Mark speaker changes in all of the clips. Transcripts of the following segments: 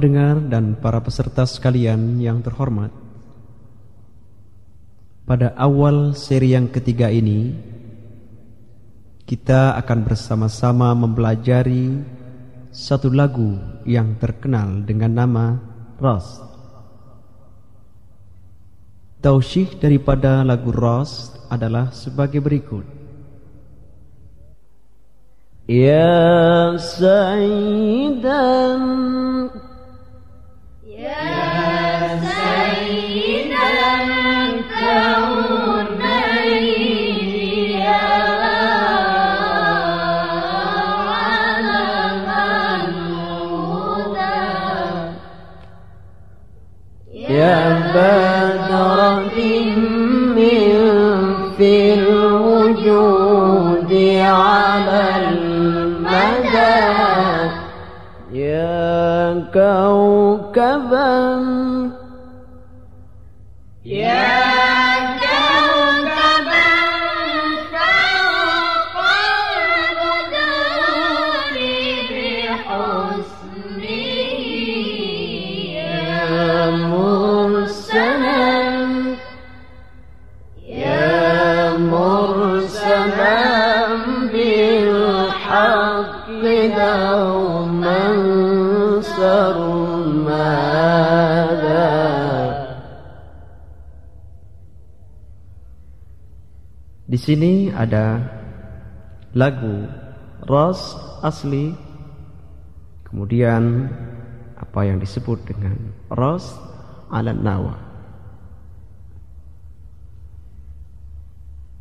Speaker 1: Pendengar dan para peserta sekalian yang terhormat, pada awal seri yang ketiga ini, kita akan bersama-sama mempelajari satu lagu yang terkenal dengan nama Ros. Tausyih daripada lagu Ros adalah sebagai berikut. Ya Sayyidan sini ada lagu Ros asli. Kemudian apa yang disebut dengan Ros ala Nawa.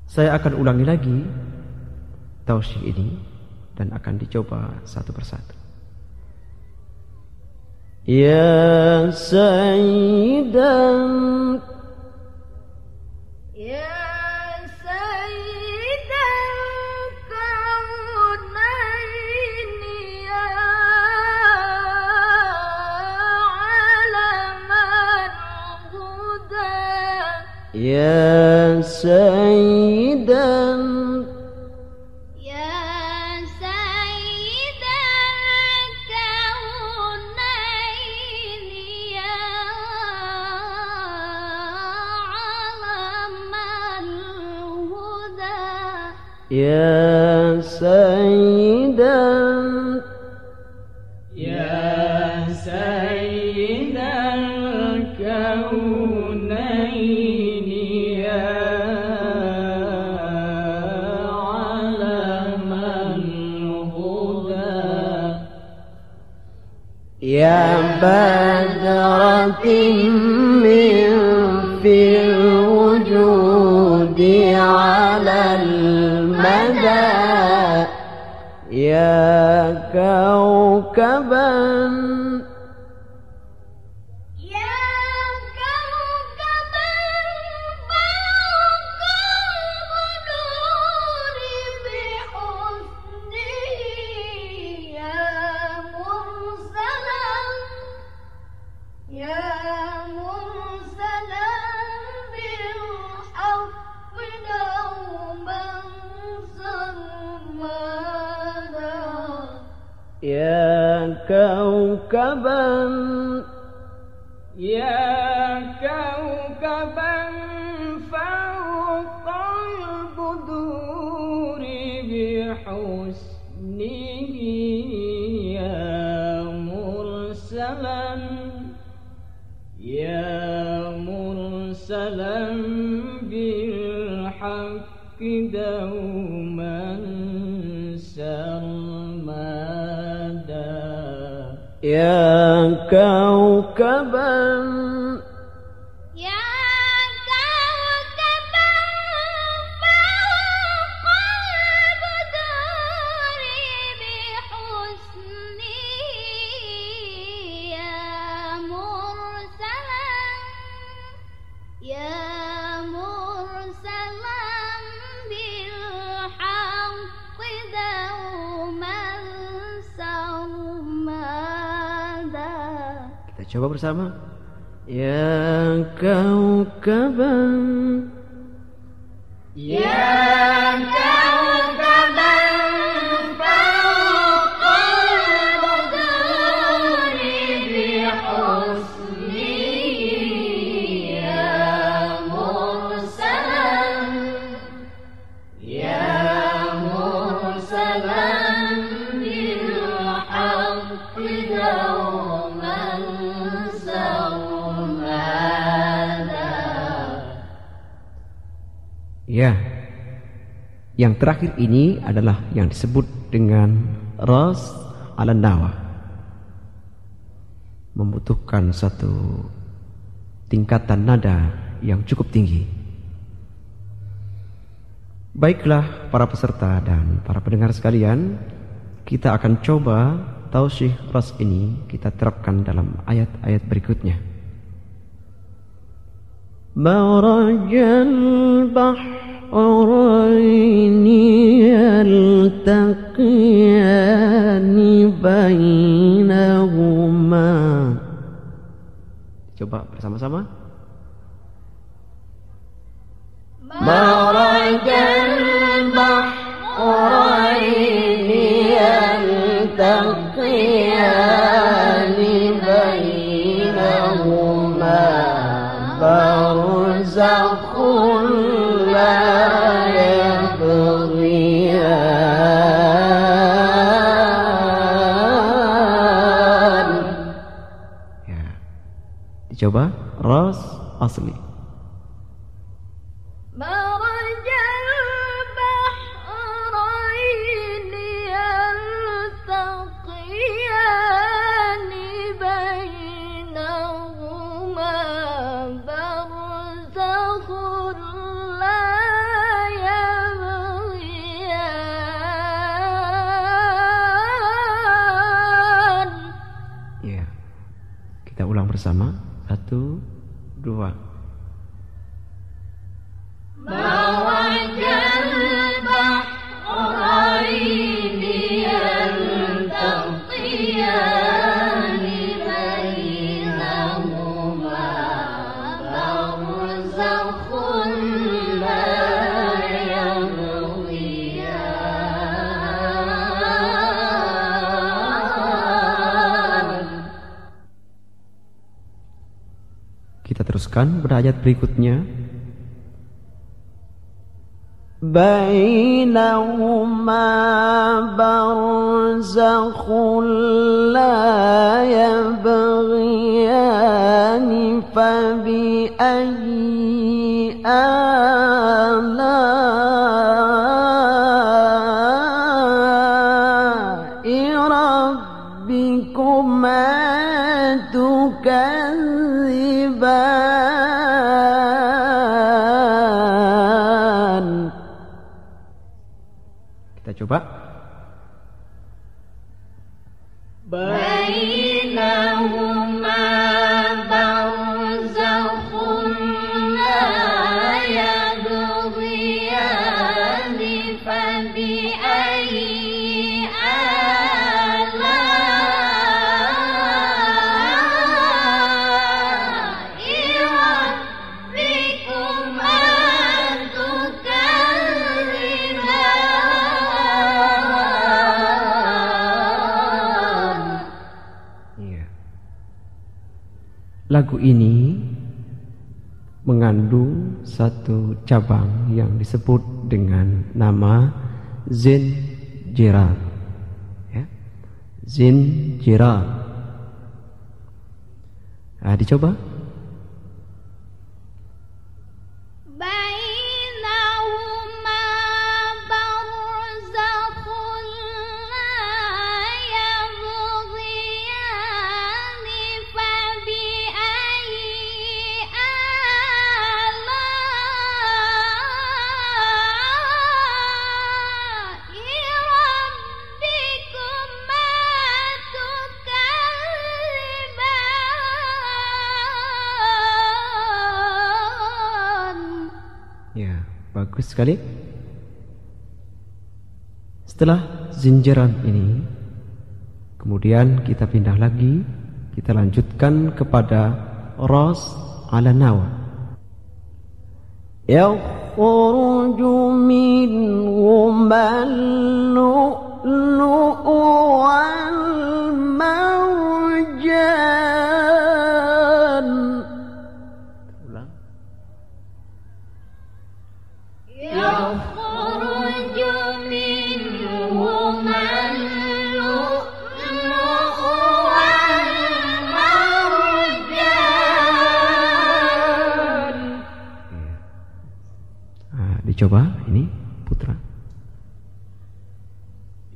Speaker 1: Saya akan ulangi lagi tausyih ini dan akan dicoba satu persatu. Ya Sayyidan يا
Speaker 2: سيد
Speaker 1: بدرة من في الوجود على المدى. يا كوكبا كوكبا.
Speaker 3: يا يا كوكبا Coba bersama. Ya kaukaban.
Speaker 2: Ya kaukaban.
Speaker 4: Ya, yang terakhir ini adalah yang disebut dengan ras ala nawa. Membutuhkan satu tingkatan nada yang cukup tinggi. Baiklah para peserta dan para pendengar sekalian, kita akan coba tausih ras ini kita terapkan dalam ayat-ayat berikutnya. مرج البحرين يلتقيان بينهما Coba bersama-sama.
Speaker 1: مرج البحرين يلتقيان
Speaker 4: Kita teruskan pada ayat berikutnya.
Speaker 3: بينهما برزخ لا يبغيان فبأي آلاء
Speaker 4: coba. Lagu ini mengandung satu cabang yang disebut dengan nama Zin Jiran. Ya. Zin Jiran. Nah, dicoba. sekali. Setelah zinjiran ini, kemudian kita pindah lagi, kita lanjutkan kepada ras ala nawa.
Speaker 3: يخرج منهما اللؤلؤ
Speaker 1: coba ini putra.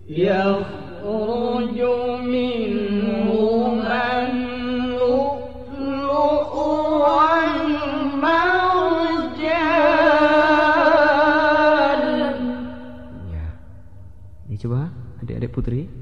Speaker 3: يخرج منهما اللؤلؤ والمرجان
Speaker 1: Ya. Ini coba adik-adik putri.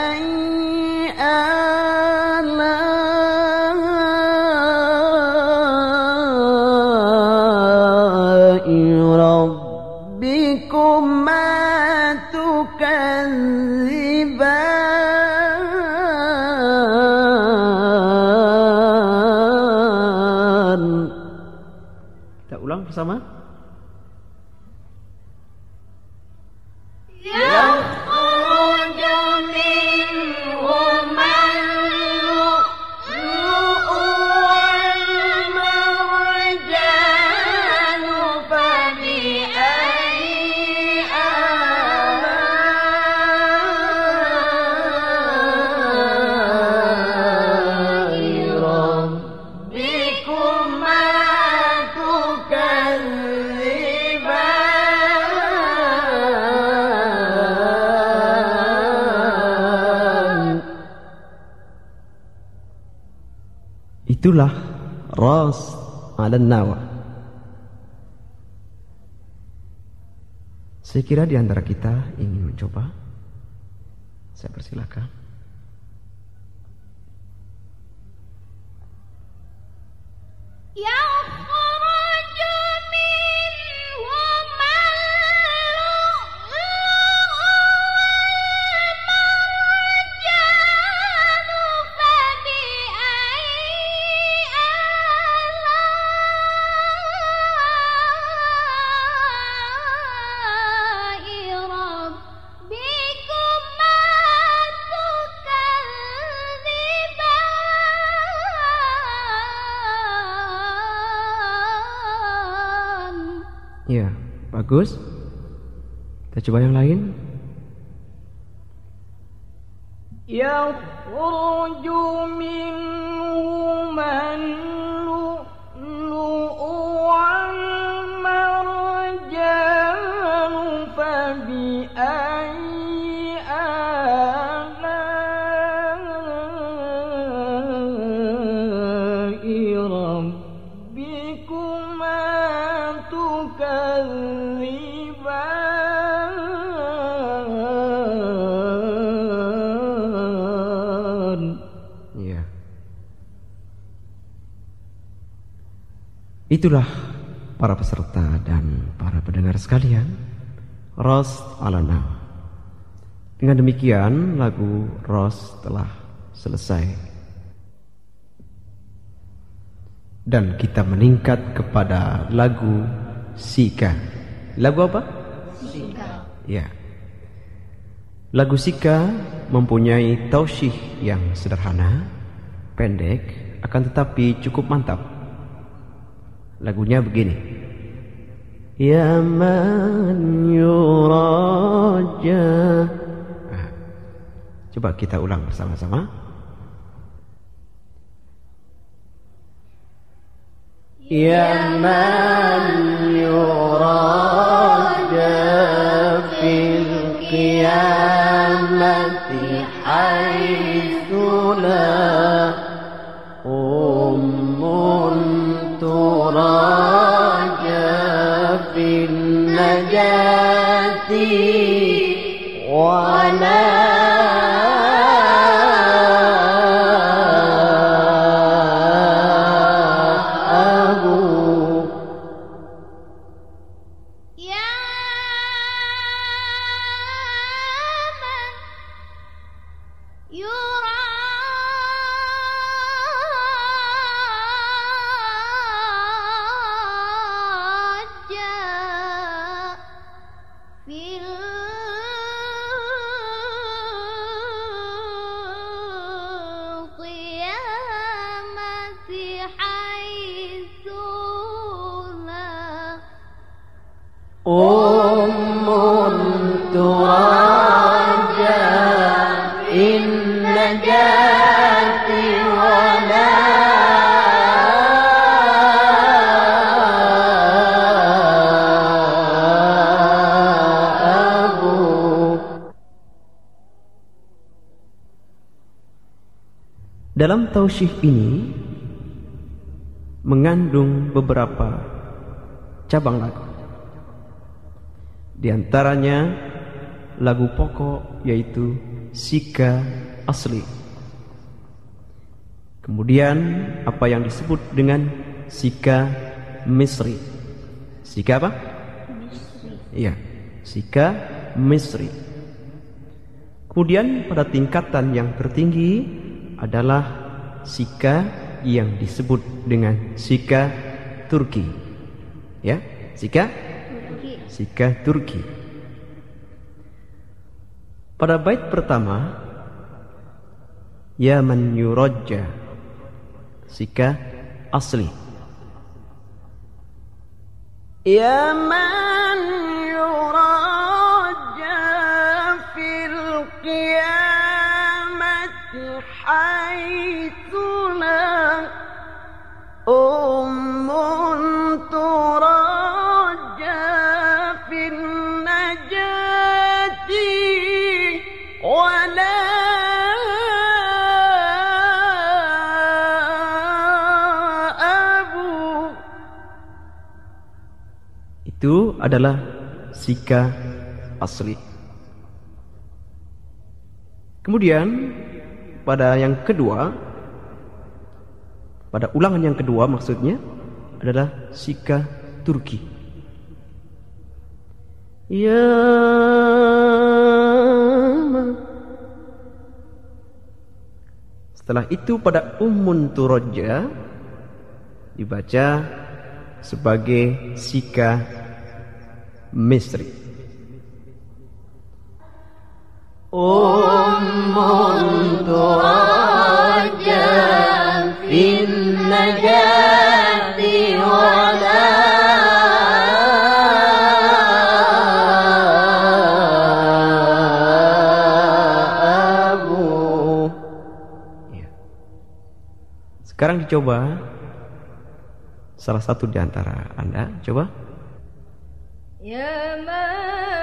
Speaker 1: Itulah Ras al-Nawa. Saya kira di antara kita ingin mencoba. Saya persilakan. bagus. Kita coba yang lain.
Speaker 3: يخرج منهما
Speaker 1: Itulah para peserta dan para pendengar sekalian. Ras Alana. Dengan demikian lagu Ras telah selesai. Dan kita meningkat kepada lagu Sika. Lagu apa? Sika. Ya. Lagu Sika mempunyai tausyih yang sederhana, pendek, akan tetapi cukup mantap. Lagunya begini. Ya man yuraja. Nah, coba kita ulang bersama-sama.
Speaker 3: Ya man yuraja fil qiyamati haitsu فرج في النجاة ولا Dalam tausyih ini mengandung beberapa cabang lagu. Di antaranya lagu pokok yaitu Sika Asli. Kemudian apa yang disebut dengan Sika Misri. Sika apa? Iya, Sika Misri. Kemudian pada tingkatan yang tertinggi adalah Sika yang disebut dengan Sika Turki. Ya, Sika Sika Turki. Pada bait pertama Ya man yurajja Sika asli Ya man yurajja itu adalah sika asli. Kemudian pada yang kedua, pada ulangan yang kedua maksudnya adalah sika Turki. Ya Setelah itu pada ummun turoja dibaca sebagai sika Misri.
Speaker 4: أم ترجى في النجاة ولا أبو
Speaker 3: Ya. Sekarang dicoba salah satu di antara Anda coba
Speaker 1: يا من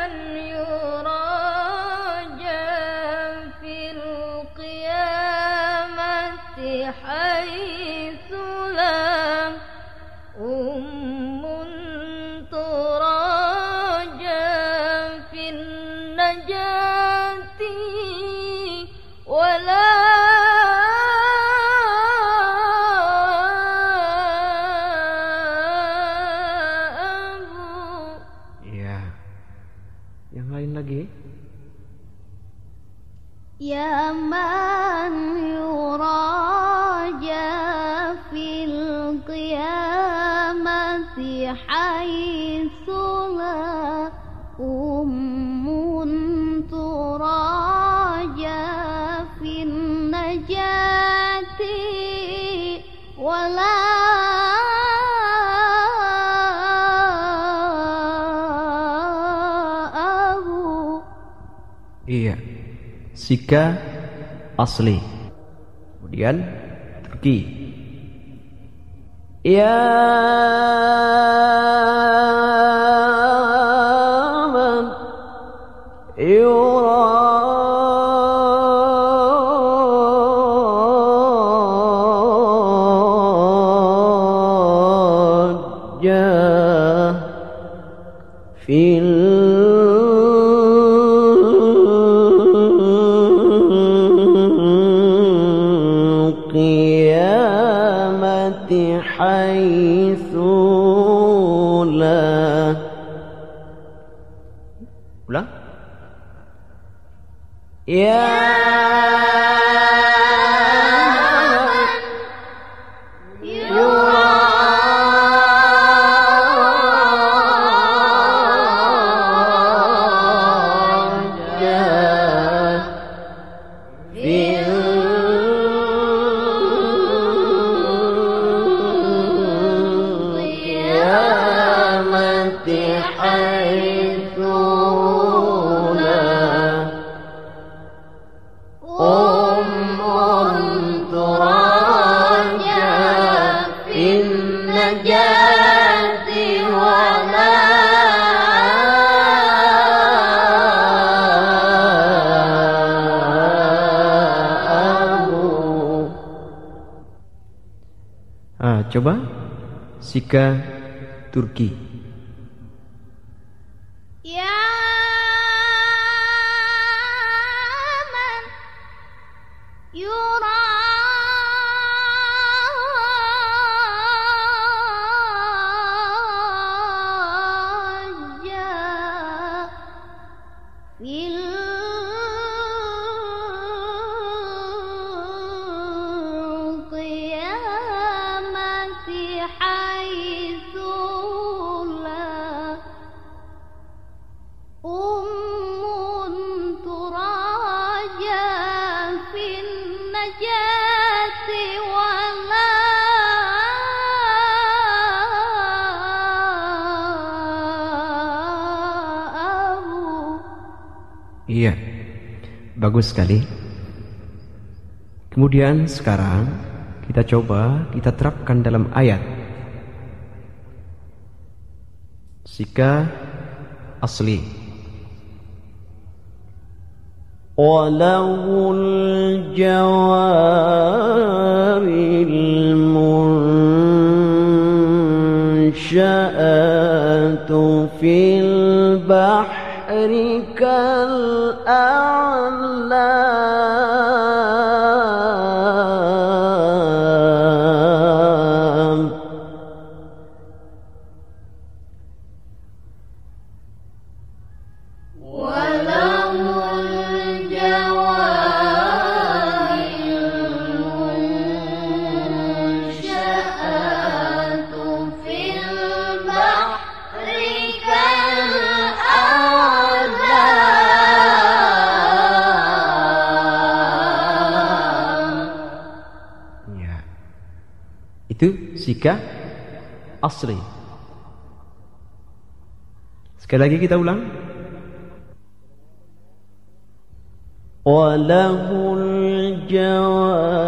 Speaker 3: Iya. Sika asli. Kemudian Turki. Ya ya
Speaker 1: Sika Turki. bagus sekali. Kemudian sekarang kita coba kita terapkan dalam ayat. Sika asli.
Speaker 3: وله الجوار المنشآت في البحر كالأعلام
Speaker 1: asri Sekali lagi kita ulang.
Speaker 3: Walahul jawab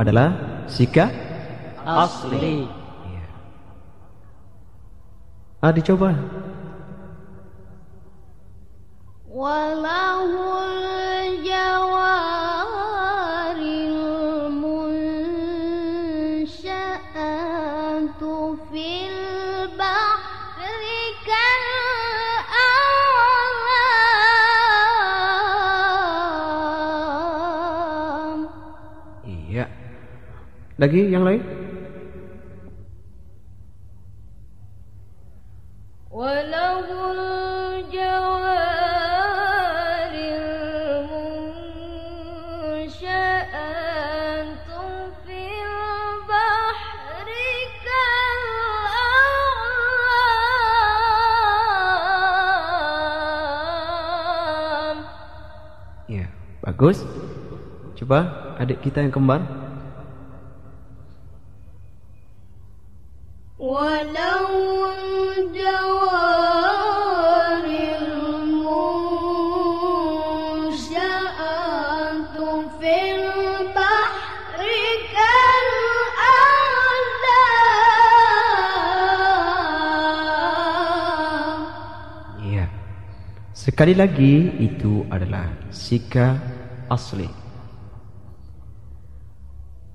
Speaker 3: adalah sikap asli.
Speaker 1: Iya. Ah dicoba. Lagi yang lain? Ya, bagus. Coba adik kita yang kembar Sekali lagi itu adalah sika asli.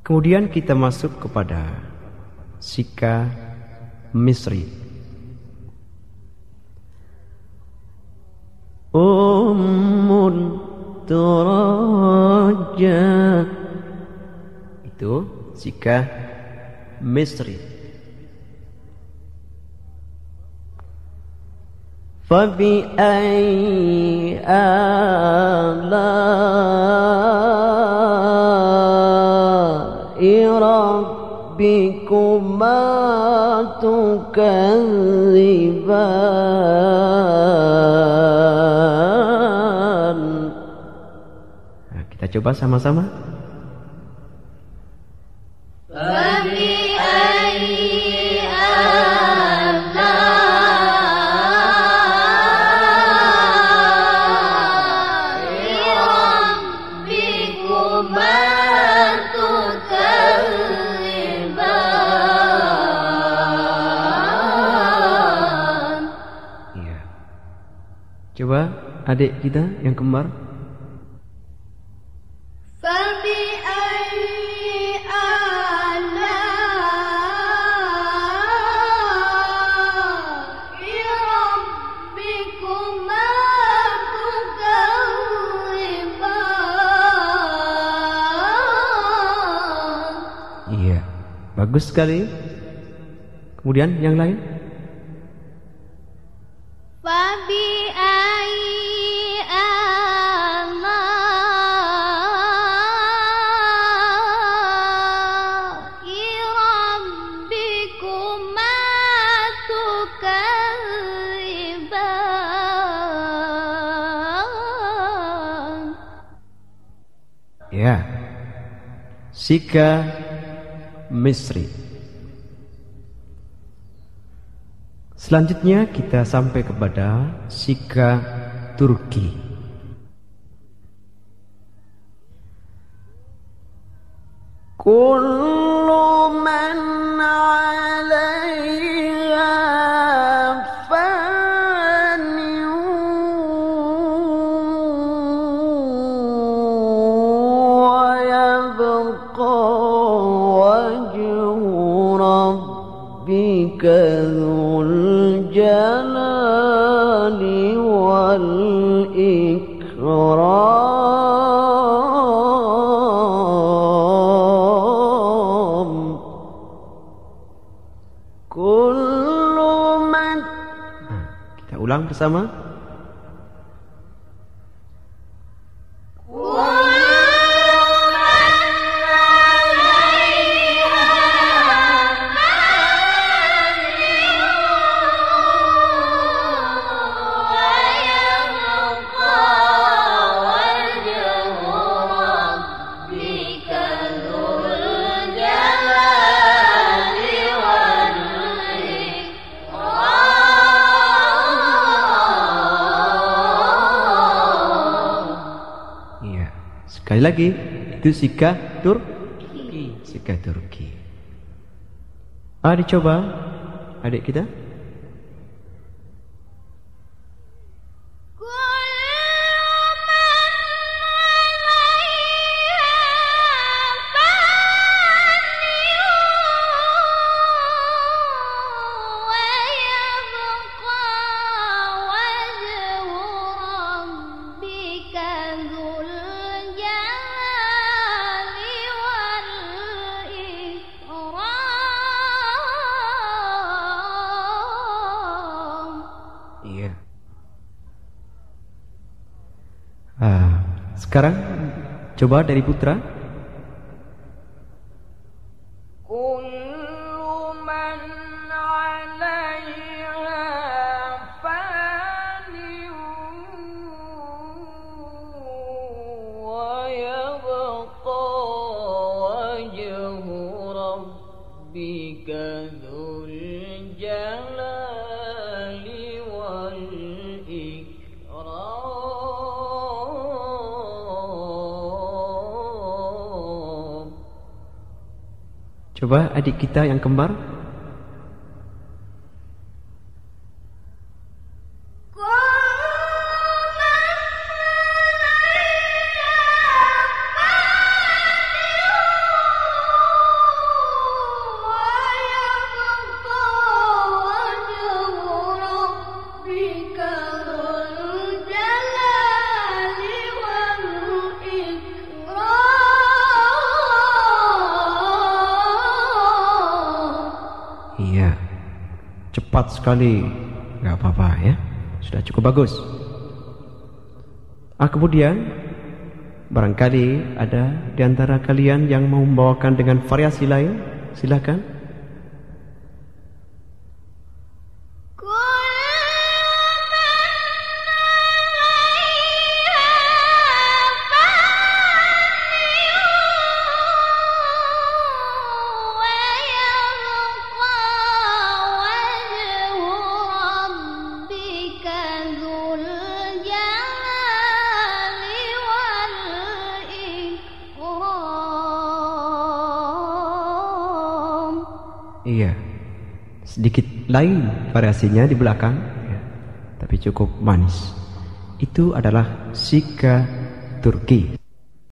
Speaker 1: Kemudian kita masuk kepada sika misri.
Speaker 3: Ummun turaja
Speaker 1: itu sika misri.
Speaker 3: فبأي آلاء ربكما تكذبان
Speaker 1: Nah, kita coba sama-sama.
Speaker 2: فبأي آلاء
Speaker 1: adik kita yang kembar? Iya, bagus sekali. Kemudian yang lain? Sika Misri. Selanjutnya kita sampai kepada Sika Turki.
Speaker 3: كل
Speaker 1: kita Sekali lagi, itu Sika Turki. Sika Turki. Ah, dicoba adik kita. Sekarang coba dari Putra. Coba adik kita yang kembar. Cepat sekali. Gak apa-apa ya. sudah cukup bagus. Ah, kemudian barangkali ada di antara kalian yang mau membawakan dengan variasi lain, silakan. Lain variasinya di belakang, ya. tapi cukup manis. Itu adalah Sika Turki.